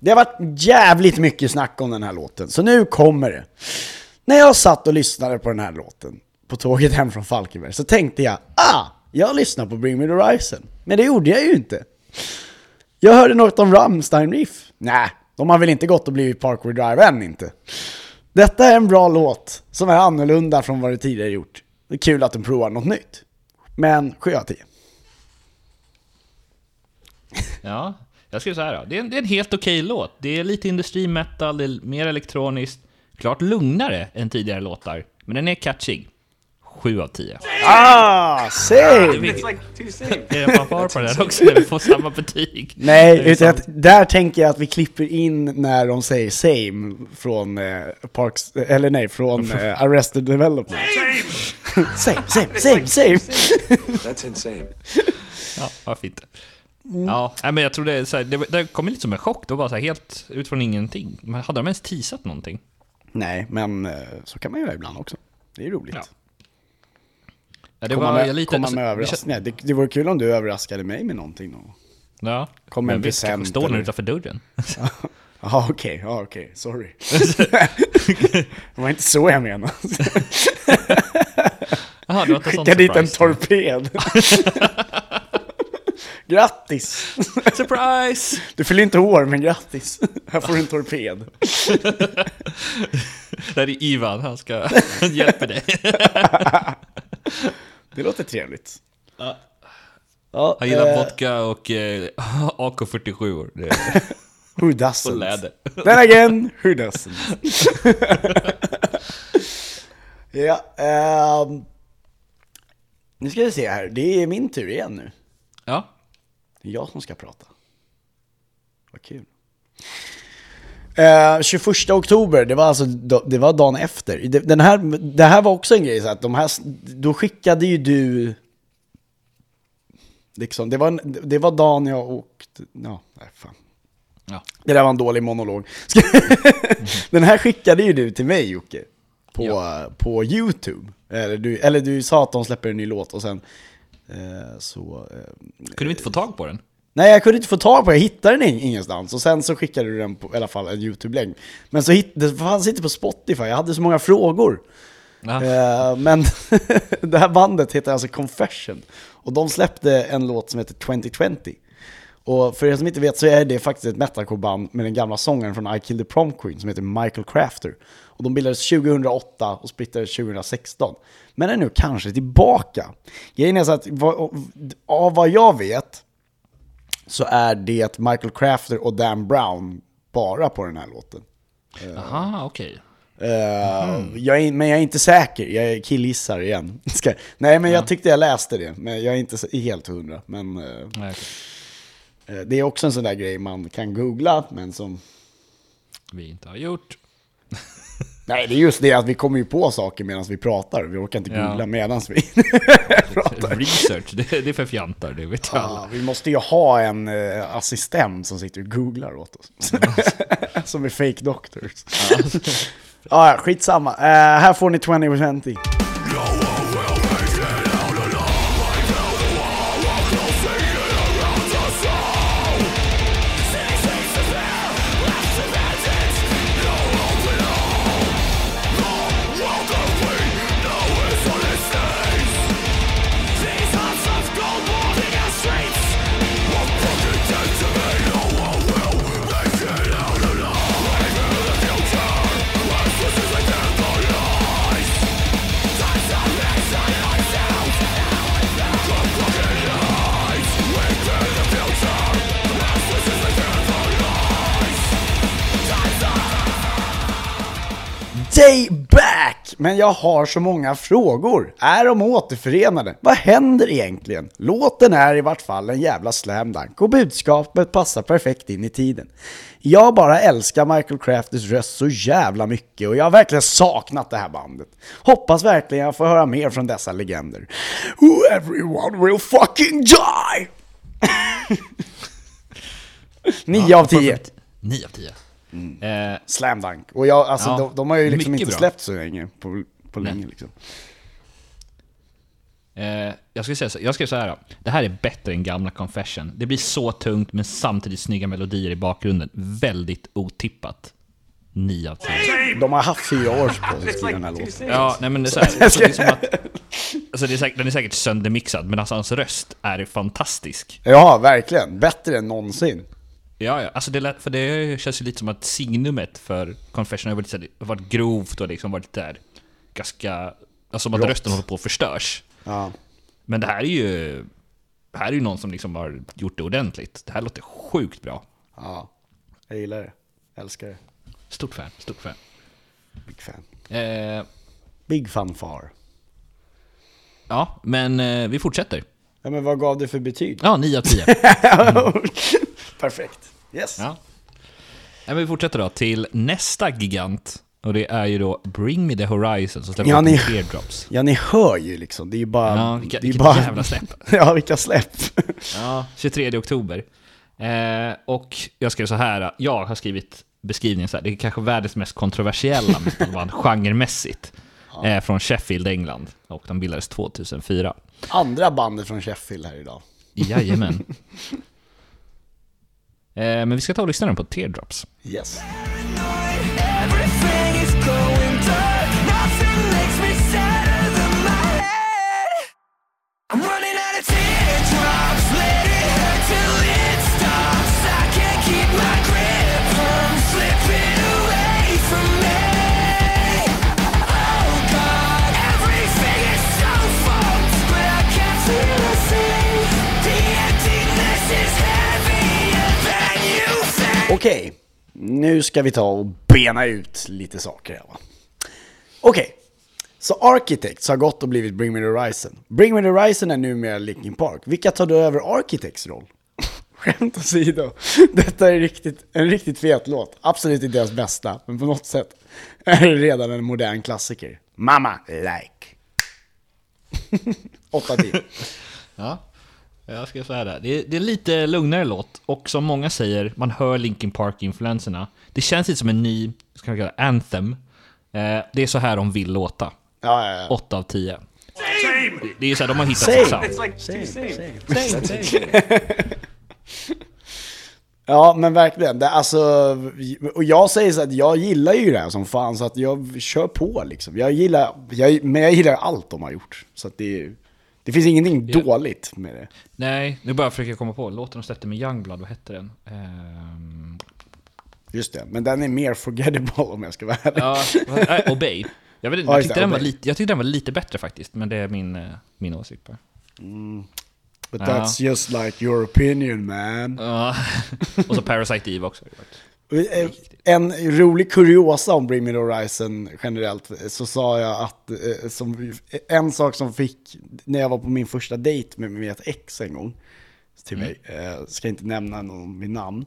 Det har varit jävligt mycket snack om den här låten, så nu kommer det. När jag satt och lyssnade på den här låten på tåget hem från Falkenberg så tänkte jag ah, jag lyssnar på Bring Me The Horizon. Men det gjorde jag ju inte. Jag hörde något om Rammstein Riff. Nej, de har väl inte gått och blivit Parkway Drive än inte. Detta är en bra låt som är annorlunda från vad det tidigare gjort. Det är kul att de provar något nytt. Men 7 av 10. Ja, jag skulle säga då. Det är, en, det är en helt okej låt. Det är lite industrimetal, det är mer elektroniskt. Klart lugnare än tidigare låtar, men den är catchig. 7 av 10. Ah, same! Är det fanfar på den här också när vi får samma betyg? Nej, utan att, där tänker jag att vi klipper in när de säger same från eh, Parks, eller nej, från eh, Arrested Development. Same, same, same, same! That's insane. Ja, vad fint. Ja, nej, men jag tror det, så här, det, det kom lite som en chock. Det var bara så här helt ut från ingenting. Men hade de ens teasat någonting? Nej, men eh, så kan man göra ibland också. Det är roligt. Ja. Ja, det komma var med, lite... komma med överraskningar. Det, det vore kul om du överraskade mig med någonting. då. Ja. Kom en Men visst, kanske står den utanför dörren. Jaha, okej, ja, okej, sorry. det var inte så jag menade. Sån Skicka dit en torped. Grattis! Surprise! Du fyller inte år, men grattis. Här får du en torped. Där är Ivan, han ska han hjälper dig. Det låter trevligt. Ja. Ja, Han gillar eh, vodka och eh, AK47. Det är Who doesn't? läder. Then again, who doesn't? ja, ehm, nu ska vi se här. Det är min tur igen nu. Ja. Det är jag som ska prata. Vad kul. Eh, 21 oktober, det var alltså det var dagen efter. Den här, det här var också en grej, så att de här, då skickade ju du... Liksom, det, var, en- det var dagen jag åkte... Ja, nej fan. Ja. Det där var en dålig monolog. Den här skickade ju du till mig Jocke. På, på YouTube. Eller du, eller du sa att de släpper en ny låt och sen så... Eh, Kunde vi inte få tag på den? Nej, jag kunde inte få tag på den, jag hittade den ing- ingenstans. Och sen så skickade du den på i alla fall en YouTube-länk. Men så hitt, det fanns inte på Spotify, jag hade så många frågor. Ja. Eh, men det här bandet heter alltså Confession. Och de släppte en låt som heter 2020. Och för er som inte vet så är det faktiskt ett metalcore-band med den gamla sångaren från I Killed the Prom Queen som heter Michael Crafter. Och de bildades 2008 och splittrades 2016. Men är nu kanske tillbaka. Grejen är så att av vad jag vet så är det Michael Crafter och Dan Brown bara på den här låten. Aha, okej. Eh, Mhm. jag är, men jag är inte säker, jag killgissar igen. Nej men jag tyckte jag läste det, men jag är inte helt hundra. Men eh, Nej, okej. eh, det är också en sån där grej man kan googla, men som... Vi inte har gjort. Nej, det är just det att vi kommer ju på saker medan vi pratar. Vi orkar inte googla ja. medan vi pratar. Research, det, det är för fjantar, det vet jag alla. Vi måste ju ha en eh, assistent som sitter och googlar åt oss. som är fake doctors. Ja, ah, skitsamma. Uh, här får ni 20 20. Men jag har så många frågor. Är de återförenade? Vad händer egentligen? Låten är i vart fall en jävla slam dunk och budskapet passar perfekt in i tiden. Jag bara älskar Michael Crafters röst så jävla mycket och jag har verkligen saknat det här bandet. Hoppas verkligen jag får höra mer från dessa legender. Who everyone will fucking die! 9 av 10. 9 av 10. Eh, Slam dunk. Och jag, alltså, Ja, de, de har ju liksom inte bra. släppt så länge på, på länge liksom. Eh, jag skulle säga så, jag skrev så här. Det här är bättre än gamla Confession. Det blir så tungt men samtidigt snygga melodier i bakgrunden. Väldigt otippat. 9 av 10. De har haft fyra år på sig att skriva den här låten. Ja, nej men det är så här, alltså, det är som att, alltså det är säkert, den är säkert söndermixad, men alltså hans röst är fantastisk. Ja, verkligen. Bättre än någonsin. Ja, ja, alltså det, för det känns ju lite som att signumet för Confession har varit, varit grovt och liksom varit där ganska, alltså som att Rått. rösten håller på att förstörs. Ja. Men det här är ju, det här är ju någon som liksom har gjort det ordentligt. Det här låter sjukt bra. ja. Jag gillar det. Älskar det. Stort fan, stort fan. Big fan. Eh, Big fanfar. ja, men eh, vi fortsätter. Ja, men vad gav du för betyg? Ja, 9 av 10. Perfekt. Yes. Ja. Men vi fortsätter då till nästa gigant. Och det är ju då Bring Me The Horizon som släpper Ja, ja, ni- Teardrops. Ja, ni hör ju liksom. Det är ju bara... Ja, vilka, det är bara... jävla släpp. ja, vilka släpp. Ja, 23 oktober. Eh, och jag skrev så här, jag har skrivit beskrivningen så här, det är kanske världens mest kontroversiella metalband genremässigt. Eh, från Sheffield, England. Och de bildades 2004. Andra bandet från Sheffield här idag. Jajamän. Eh, men vi ska ta och lyssna på Teardrops. Yes. Okej, nu ska vi ta och bena ut lite saker här va. Okej, så Architects har gått och blivit Bring Me The Horizon. Bring Me The Horizon är numera Linkin Park. Vilka tar då över Architects roll? Skämt åsido, detta är riktigt, en riktigt fet låt. Absolut inte deras bästa, men på något sätt är det redan en modern klassiker. Mamma like. 8 10. Ja, jag ska säga det. Det är, det är lite lugnare låt och som många säger, man hör Linkin Park-influenserna. Det känns lite som en ny, ska man kalla det, anthem. Eh, det är så här de vill låta. Ja, ja, ja. 8 av 10. Det, det är så här, de har hittat Same. sitt sound. Ja, men verkligen. Det, alltså, och jag säger så att jag gillar ju det här som fan, så att jag kör på liksom. Jag gillar, jag, men jag gillar allt de har gjort. Så att det, det finns ingenting Ja. dåligt med det. Nej, nu bara försöker jag komma på. Låten de släppte med Youngblood, vad hette den? Ehm, Just det, men den är mer forgettable om jag ska vara ärlig. ja, nej, Obey. Jag, vet, Ja, jag, tyckte det, den var Obey. lite, jag tyckte den var lite bättre faktiskt, men det är min, eh, min åsikt bara. But Ja. that's just like your opinion man. Ja. Och så Parasite Eve också. Eh, En rolig kuriosa om Bring Me The Horizon generellt, så sa jag att eh, som, en sak som fick, när jag var på min första dejt med, med ett ex en gång, till mig, eh, ska inte nämna någon vid namn,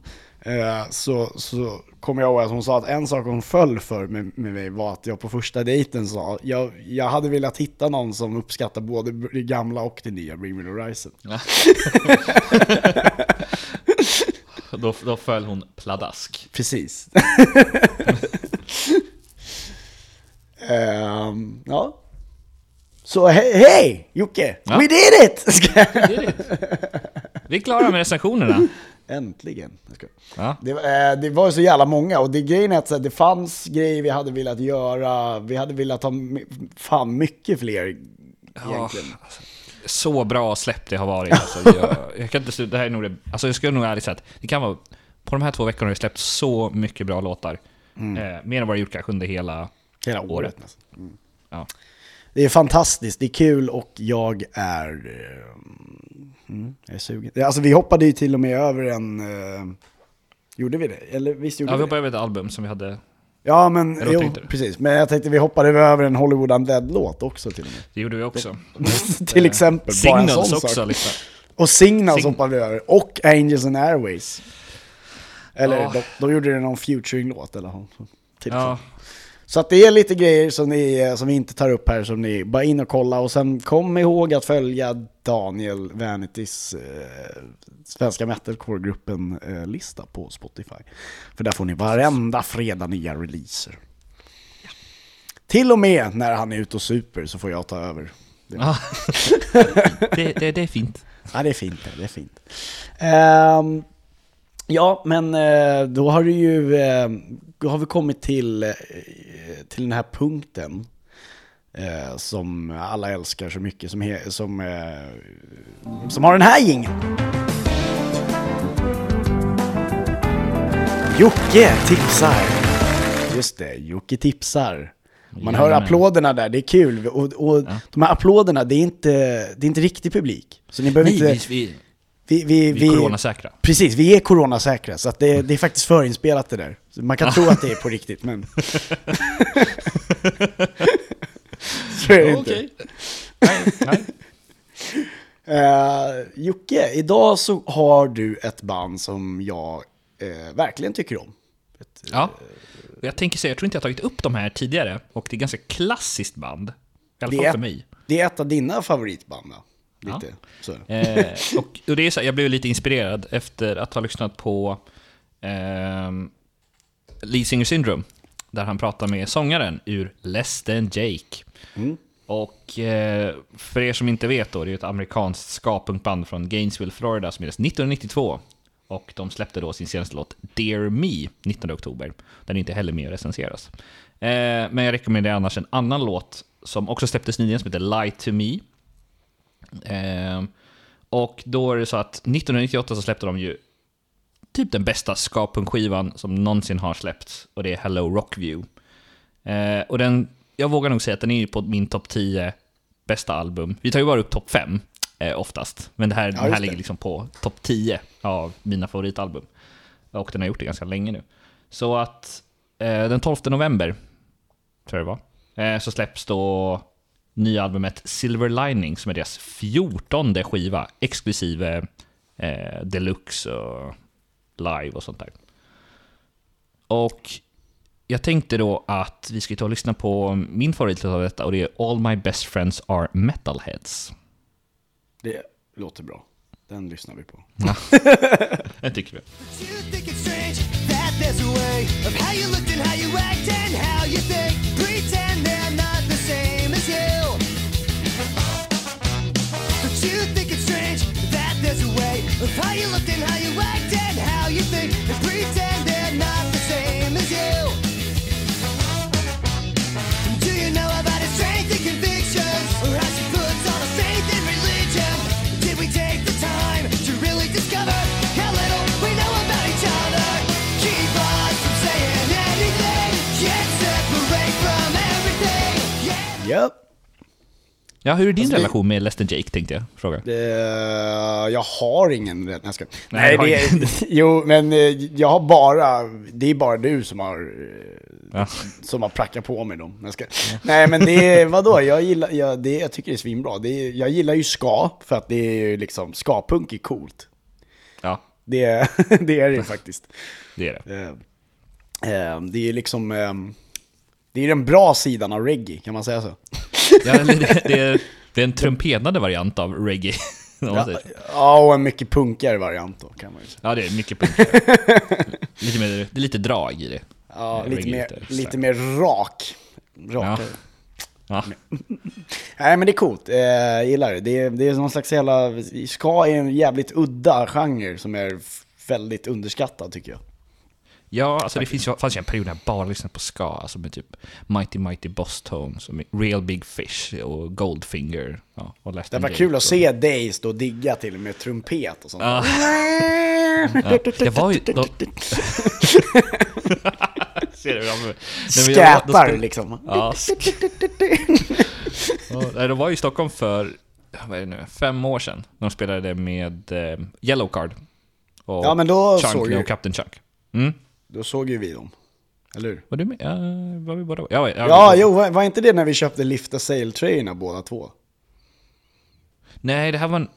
så, så kommer jag ihåg att hon sa att en sak hon föll för med, med mig var att jag på första dejten sa, jag, jag hade velat hitta någon som uppskattar både det gamla och det nya Bring Me The Horizon. Då, då föll hon pladask. Precis. Ehm, ja. Så he- hej Jocke! Ja. We did it! Vi är klara med recensionerna. Äntligen. Ja. Det, var- eh, det var så jävla många och det grejen är att här, det fanns grejer vi hade velat göra, vi hade velat ha fan mycket fler egentligen. Så bra släpp det har varit. Alltså, jag, jag kan inte sluta, det här är nog det, alltså jag ska nog ärligt säga att det kan vara, på de här två veckorna har det släppt så mycket bra låtar. Eh, mer än vad det gjort kanske under hela... Hela året Året. nästan. Mm. Ja. Det är fantastiskt, det är kul och jag är... eh, Mm, jag är sugen. Alltså vi hoppade ju till och med över en... eh, gjorde vi det? Eller visst gjorde Ja, vi vi det? hoppade över ett album som vi hade, Ja men, jo, precis. Men jag tänkte vi hoppade över en Hollywood Undead-låt också till och med. det gjorde vi också. till exempel, bara en sån också sak. lite. Och Signals Sign- hoppade vi över. Och Angels and Airways. Eller Ja. de, de gjorde det någon featuring-låt eller något. Ja, så. Att det är lite grejer som, ni, eh, som vi inte tar upp här, som ni bara in och kolla. Och sen kom ihåg att följa Daniel Vanitys eh, svenska metalcore-gruppen-lista på Spotify. För där får ni varenda fredag nya releaser. Till och med när han är ute och super så får jag ta över Det, Ja. det, det, det är fint. Ja, det är fint. Det är fint. Ehm, ja, men eh, då har du ju, eh, har vi kommit till, eh, till den här punkten eh, som alla älskar så mycket, som, he, som, eh, som har den här jingeln. Jocke tipsar. Just det, Jocke tipsar. Man hör applåderna där, det är kul. Och, och de här applåderna, det är inte, det är inte riktig publik. Så ni behöver Nej, inte... vi, vi, Vi, vi, är coronasäkra. Precis, vi är coronasäkra, så att det, det är faktiskt förinspelat det där. Så man kan tro att det är på riktigt, men... så är det inte. Nej, nej. Eh, Jocke, idag så har du ett band som jag eh, verkligen tycker om. Ett, Ja. Och Jag tänker säga, jag tror inte jag tagit upp de här tidigare, och det är ganska klassiskt band. I alla Det fall är- för mig. Det är ett av dina favoritband, va? Ja. Lite så. Eh, och, och det är så, här, jag blev lite inspirerad efter att ha lyssnat på ehm, Lee Singer Syndrome, där han pratar med sångaren ur Less than Jake. Och eh, för er som inte vet då, det är ett amerikanskt ska-punkband från Gainesville, Florida, som bildades 1992. Och de släppte då sin senaste låt Dear Me 19 oktober. Den är inte heller med och recenseras. Eh, men jag rekommenderar annars en annan låt som också släpptes nyligen som heter Lie to Me. Ehm, och då är det så att 1998 så släppte de ju typ den bästa ska-punkskivan som någonsin har släppts. Och det är Hello Rockview. Eh, och den, jag vågar nog säga att den är ju på min topp 10 bästa album. Vi tar ju bara upp topp 5 eh, oftast. Men det här, den här ligger liksom på topp 10 av mina favoritalbum. Och den har gjort det ganska länge nu. Så att eh, den 12 november, tror jag det var, eh, så släpps då nya albumet Silver Lining som är deras 14 skiva, exklusive eh, deluxe och live och sånt där. Och jag tänkte då att vi ska ta och lyssna på min favorit av detta och det är All My Best Friends Are Metalheads. Det låter bra. Den lyssnar vi på. Det tycker vi. That there's a way of how you look and how you act and how you think. Pretend they're how you look and how you act and how you think. And pretend they're not the same as you. Do you know about his strength and convictions? Or how she puts all her faith in religion? Did we take the time to really discover how little we know about each other? Keep us from saying anything, yet separate from everything. Yeah. Japp. Ja, hur är din Alltså, det- relation med Less than Jake tänkte jag fråga. Eh, jag har ingen. Jag ska. Nej, Nej, det är, jo, men eh, jag har bara, det är bara du som har, Ja. som har prackat på mig dem. Jag ska. Nej, men det är, vadå, jag gillar, jag, det, jag tycker det är svinbra. Det jag gillar ju ska, för att det är ju liksom, ska-punk är coolt. Ja, Det, det är det ju faktiskt. det är det. Eh, eh, det är liksom, det är den bra sidan av reggae, kan man säga så? Ja, det, det, är, det är en trumpetande variant av reggae. Ja, ja, och en mycket punkigare variant då, kan man ju säga. Ja, det är mycket punk. lite mer, det är lite drag i det. Ja, lite mer, lite mer rak. Rakare. Ja. Nej men det är coolt, eh, jag gillar det. Det är, det är någon slags jävla, ska är en jävligt udda genre som är väldigt underskattad tycker jag. Ja, alltså det finns ju, fanns ju en period när jag bara lyssnade på ska, alltså med typ Mighty Mighty Boss Tones, och med Real Big Fish och Goldfinger. Ja, och Det var kul att och- se dig stå och digga till med trumpet och sånt. Ja. Ja, det var ju... De... Ser du? De, Skäpar spel- liksom. Ja. Ja, de var ju i Stockholm för, vad är det nu, fem år sedan. De spelade med eh, Yellow Card. Och Ja, men då Chunk såg och ju- Captain Chunk. Mm. Då såg ju vi dem. Eller hur? Var du med? Ja, var vi båda? Ja, ja, Ja, jo, var var inte det när vi köpte Lifta Sail-tröjorna båda två? Nej, det här var en...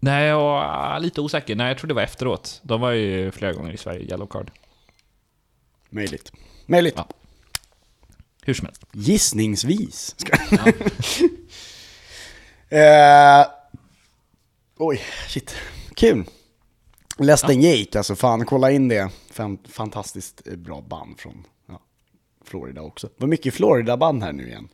Nej, jag var lite osäker. Nej, jag tror det var efteråt. De var ju flera gånger i Sverige, Yellow Card. Möjligt. Möjligt. Ja. Hur som helst. Gissningsvis. Ska... eh, oj, shit. Kul. Less than Jake, alltså fan, kolla in det. Fan, fantastiskt eh, bra band från ja, Florida också. Vad mycket Florida-band här nu igen.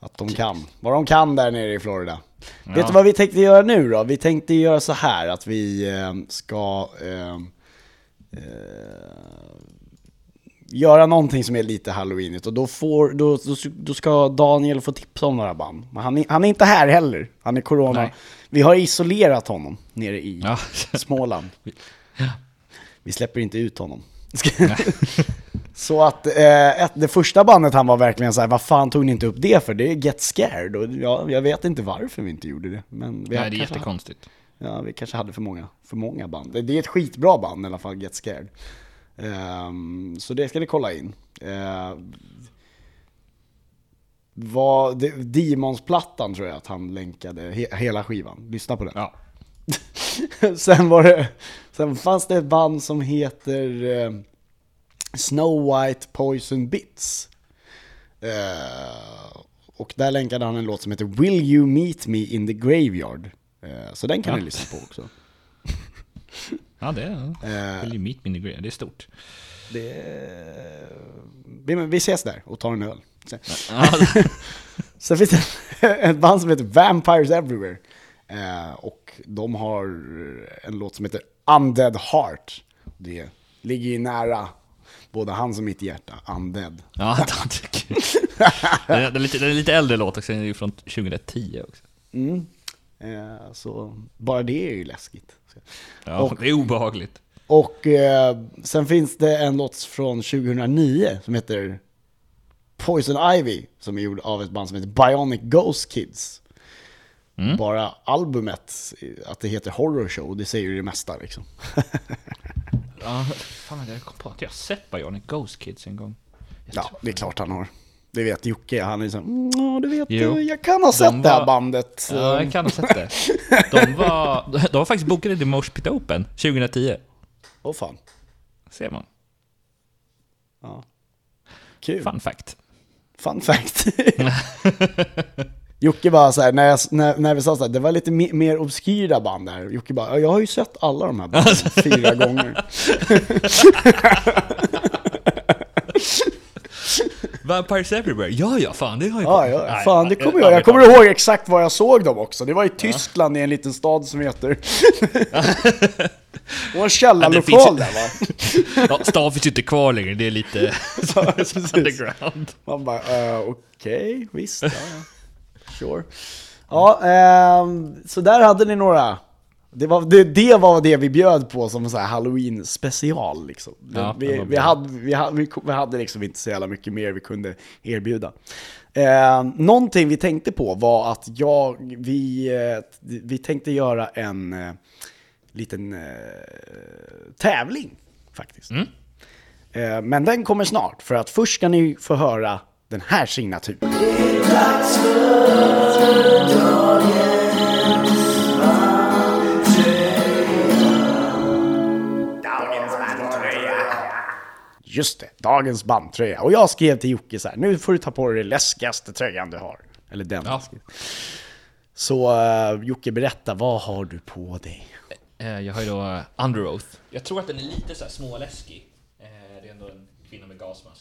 Att de kan. Vad de kan där nere i Florida. Vet du vad vi tänkte göra nu då? Vi tänkte göra så här att vi eh, ska eh, eh, göra någonting som är lite halloweenigt och då, får, då, då, då ska Daniel få tipsa om några band. Men han är, han är inte här heller, han är corona. Nej. Vi har isolerat honom nere i Ja. Småland. Vi släpper inte ut honom. Så att eh, det första bandet han var verkligen så här, vad fan tog ni inte upp det för? Det är Get Scared och ja, jag vet inte varför vi inte gjorde det. Men vi Nej, det är jättekonstigt. Ja, vi kanske hade för många, för många band. Det är ett skitbra band i alla fall, Get Scared. Ehm, så det ska ni kolla in. Uh, vad, det- Demons-plattan tror jag att han länkade, he, hela skivan. Lyssna på den. Ja. sen var det, sen fanns det ett band som heter eh, Snow White Poison Bits. Eh, och där länkade han en låt som heter Will You Meet Me In The Graveyard. Eh, så den kan Ja. ni lyssna på också. Ja, det är... Eh, Will you meet me in the grey? Det är stort. det, vi, vi ses där och tar en öl. Sen, sen finns det ett band som heter Vampires Everywhere. Eh, och de har en låt som heter Undead Heart. Det ligger ju nära både hans och mitt hjärta, Undead. ja. Det är, lite, det är lite äldre låt också, den är ju från 2010 också. Mm. Eh, så bara det är ju läskigt. Ja, Och- det är obehagligt. Och eh, sen finns det en låt från 2009 som heter Poison Ivy, som är gjord av ett band som heter Bionic Ghost Kids. Mm. Bara albumet, att det heter Horror Show, det säger ju det mesta liksom. Ja, fan jag kom på att jag har sett Bionic Ghost Kids en gång. Jag Ja, det är klart han har. Det vet Jocke, han är så mm, ja du vet, Jo. jag kan ha sett det här var- bandet. Ja, jag kan ha sett det. De var, de var faktiskt bokade till Mosh Pit Open 2010. Åh fan. Ser man. Ja. Kul. Fun fact. Fun fact. Jocke bara så här, när, jag, när, när vi sa så här, det var lite me- mer obskyra band där. Jocke bara, "Ja, jag har ju sett alla de här banden fyra gånger. Vampires Everywhere? Ja, ja, fan det har jag Ja, ja, fan det kommer jag. Jag kommer ihåg exakt var jag såg dem också. Det var i Tyskland i en liten stad som heter... det var en källarlokal där va? Ja, stav finns ju inte kvar längre, det är lite Ja, underground. Man bara, uh, okej, visst. Ja, ja. Sure. Ja, ehm, så där hade ni några. Det var det, det var det vi bjöd på som en halloween special liksom. Ja, vi, vi, hade, vi, hade, vi, vi hade liksom inte så jävla mycket mer vi kunde erbjuda. Eh, någonting vi tänkte på var att jag, vi, eh, vi tänkte göra en eh, liten eh, tävling faktiskt. Mm. Eh, men den kommer snart, för att först ska ni få höra den här signaturen. Just det, dagens bandtröja. Och jag skrev till Jocke så här, nu får du ta på dig den läskigaste tröjan du har. Eller den. Ja. Så uh, Jocke, berätta, vad har du på dig? Eh, Jag har ju då Under Oath. Jag tror att den är lite så här småläskig. Eh, Det är ändå en kvinna med gasmask.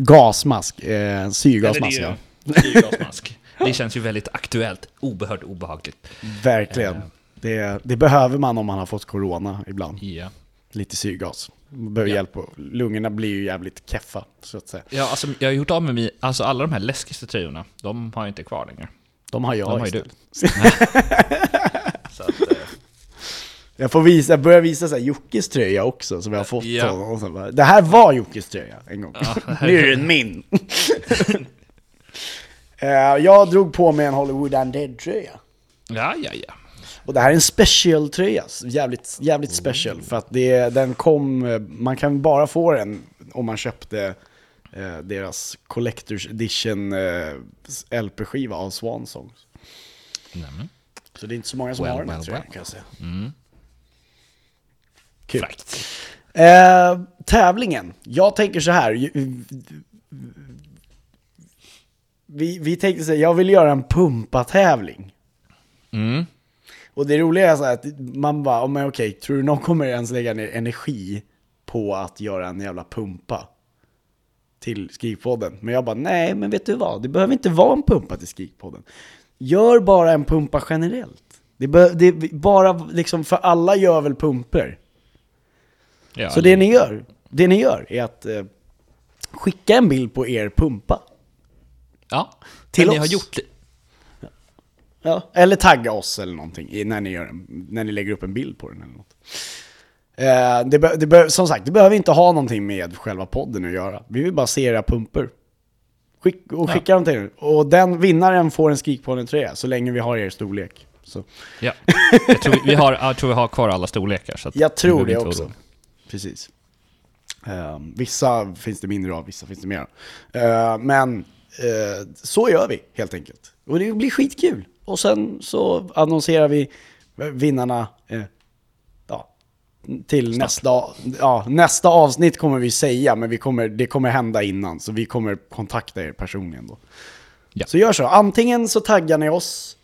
Gasmask, eh, syrgasmask Eller ja. det ju- syrgasmask. Det känns ju väldigt aktuellt, oerhört obehagligt. Verkligen. Eh. Det, det behöver man om man har fått corona ibland. Ja. Lite syrgas. Man behöver Ja. hjälp. Och lungorna blir ju jävligt keffa, så att säga. Ja, alltså jag har gjort av med mig, alltså alla de här läskigaste tröjorna, de har jag inte kvar längre. De har jag De har ju du. istället. Så att, eh, Jag får visa, jag börjar visa så här Jockes tröja också, som jag har fått Ja. honom. Och så bara, det här var Jockes tröja en gång. nu är den min. Eh, jag drog på mig en Hollywood Undead-tröja. ja, ja, ja. Och det här är en special-tröja, jävligt, jävligt special. För att det, den kom, eh, man kan bara få den om man köpte eh, deras Collector's Edition eh, LP-skiva av Swan Songs. Nämen. Så det är inte så många som Well, har den här well, tröjan well. kan jag säga. Mm. Kul. Eh, tävlingen. Jag tänker så här. Vi, vi tänkte så här, jag vill göra en pumpa-tävling. Mm. Och det roliga är så här att man bara, oh, men okej, tror du någon kommer ens lägga ner energi på att göra en jävla pumpa? till Skrikpodden. Men jag bara, nej men vet du vad, det behöver inte vara en pumpa till Skrikpodden. Gör bara en pumpa generellt. Det, bör, det bara liksom, för alla gör väl pumper. Ja, Så det ni gör, det ni gör är att eh, skicka en bild på er pumpa. ja. till ni oss. har gjort... Ja, eller tagga oss eller någonting när ni, gör en, när ni lägger upp en bild på den eller något. Eh, det be, det be, som sagt, det behöver inte ha någonting med själva podden att göra. Vi vill bara se era pumper. Skick, och skicka dem till er. Och den vinnaren får en Skrikpodden-tröja så länge vi har er storlek. Så, Ja. Jag tror vi, har, jag tror vi har kvar alla storlekar. Så jag tror det också. oroa. Precis. Eh, vissa finns det mindre av, vissa finns det mer. Eh, men eh, så gör vi helt enkelt. Och det blir skitkul. Och sen så annonserar vi vinnarna eh, ja, till nästa, ja, nästa avsnitt kommer vi säga, men vi kommer, det kommer hända innan. Så vi kommer kontakta er personligen då. Ja. Så gör så. Antingen så taggar ni oss,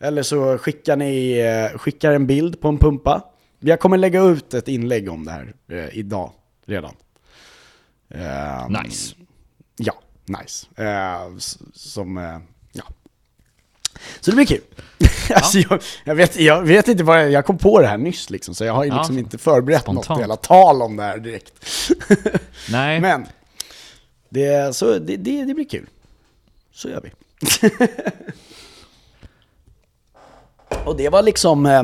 eller så skickar ni eh, skickar en bild på en pumpa. Jag kommer lägga ut ett inlägg om det här eh, idag redan. Eh, Nice. Ja, nice. Eh, s- som, eh, ja. Så det blir kul. alltså, jag, jag, vet, jag vet inte vad jag, jag kom på det här nyss liksom, så jag har ju Ja. liksom inte förberett något Spontant. jävla tal om det här direkt. Nej, Men, det, så, det, det, det blir kul. Så gör vi. Och det var liksom, eh,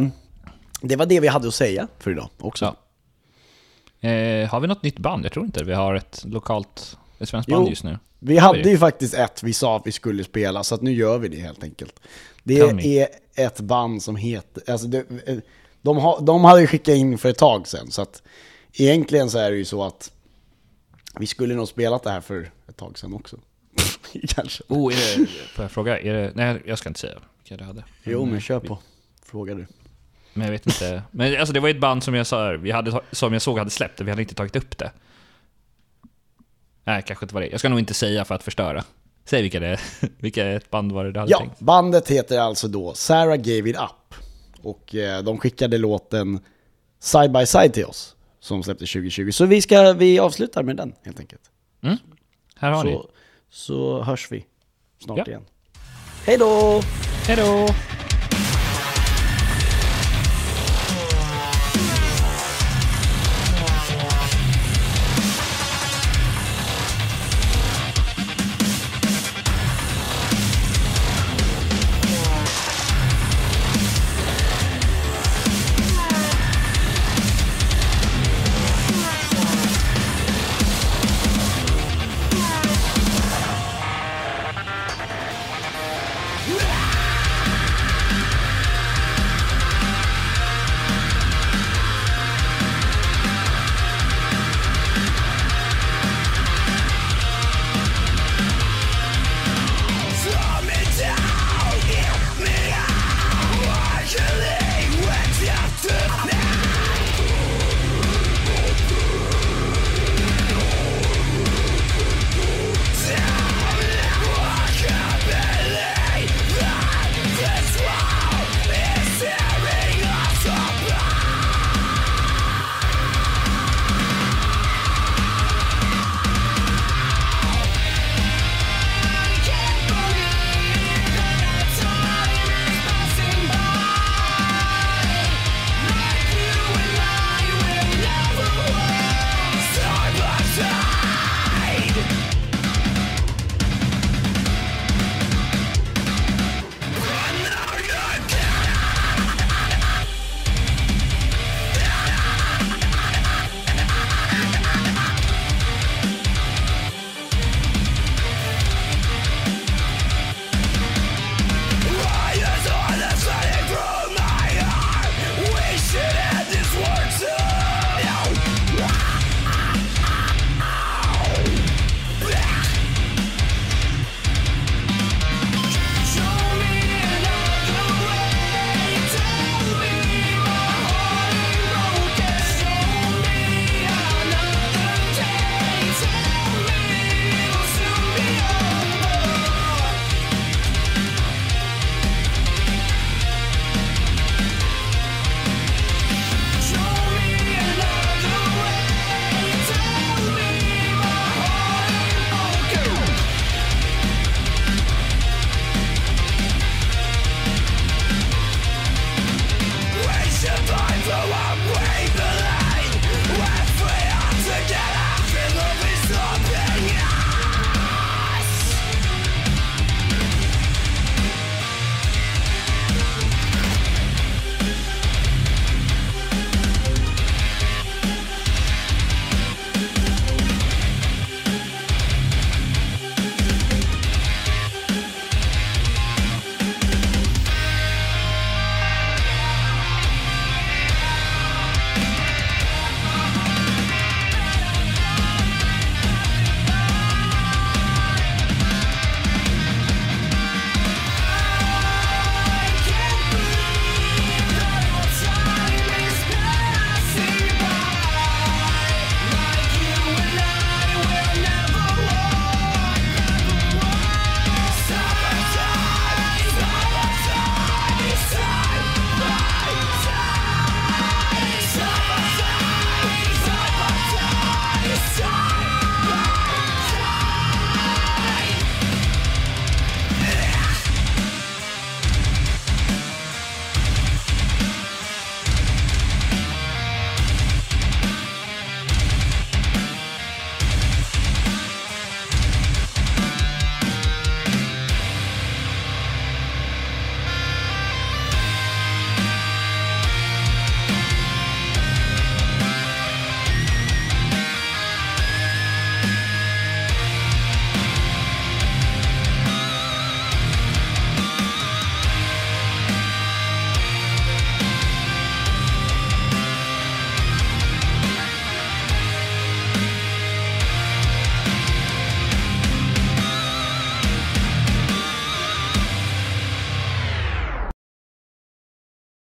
det var det vi hade att säga för idag också. Ja. Eh, har vi något nytt band? Jag tror inte Vi har ett lokalt, ett svenskt band Jo. just nu. Vi hade vi? ju faktiskt ett vi sa att vi skulle spela, så att nu gör vi det helt enkelt. Det är ett band som heter, alltså det, eh, de, har, de hade ju skickat in för ett tag sedan, så att egentligen så är det ju så att vi skulle nog spelat det här för ett tag sedan också. Kanske. Oh, är det, får jag fråga? Är det, nej, jag ska inte säga vilka det hade. Jo, men eh, kör på. Fråga du. Men jag vet inte. Men alltså det var ett band som jag, sa, vi hade, som jag såg hade släppt det, vi hade inte tagit upp det. Nej, kanske inte var det. Jag ska nog inte säga för att förstöra. Säg vilka det är. Vilka ett band var det du hade Ja, tänkt? bandet heter alltså då Sarah Gave It Up. Och eh, de skickade låten Side By Side till oss, som släpptes 2020. Så vi, ska, vi avslutar med den helt enkelt. Här har ni. Så, så hörs vi snart Ja. igen. Hej då! Hej då!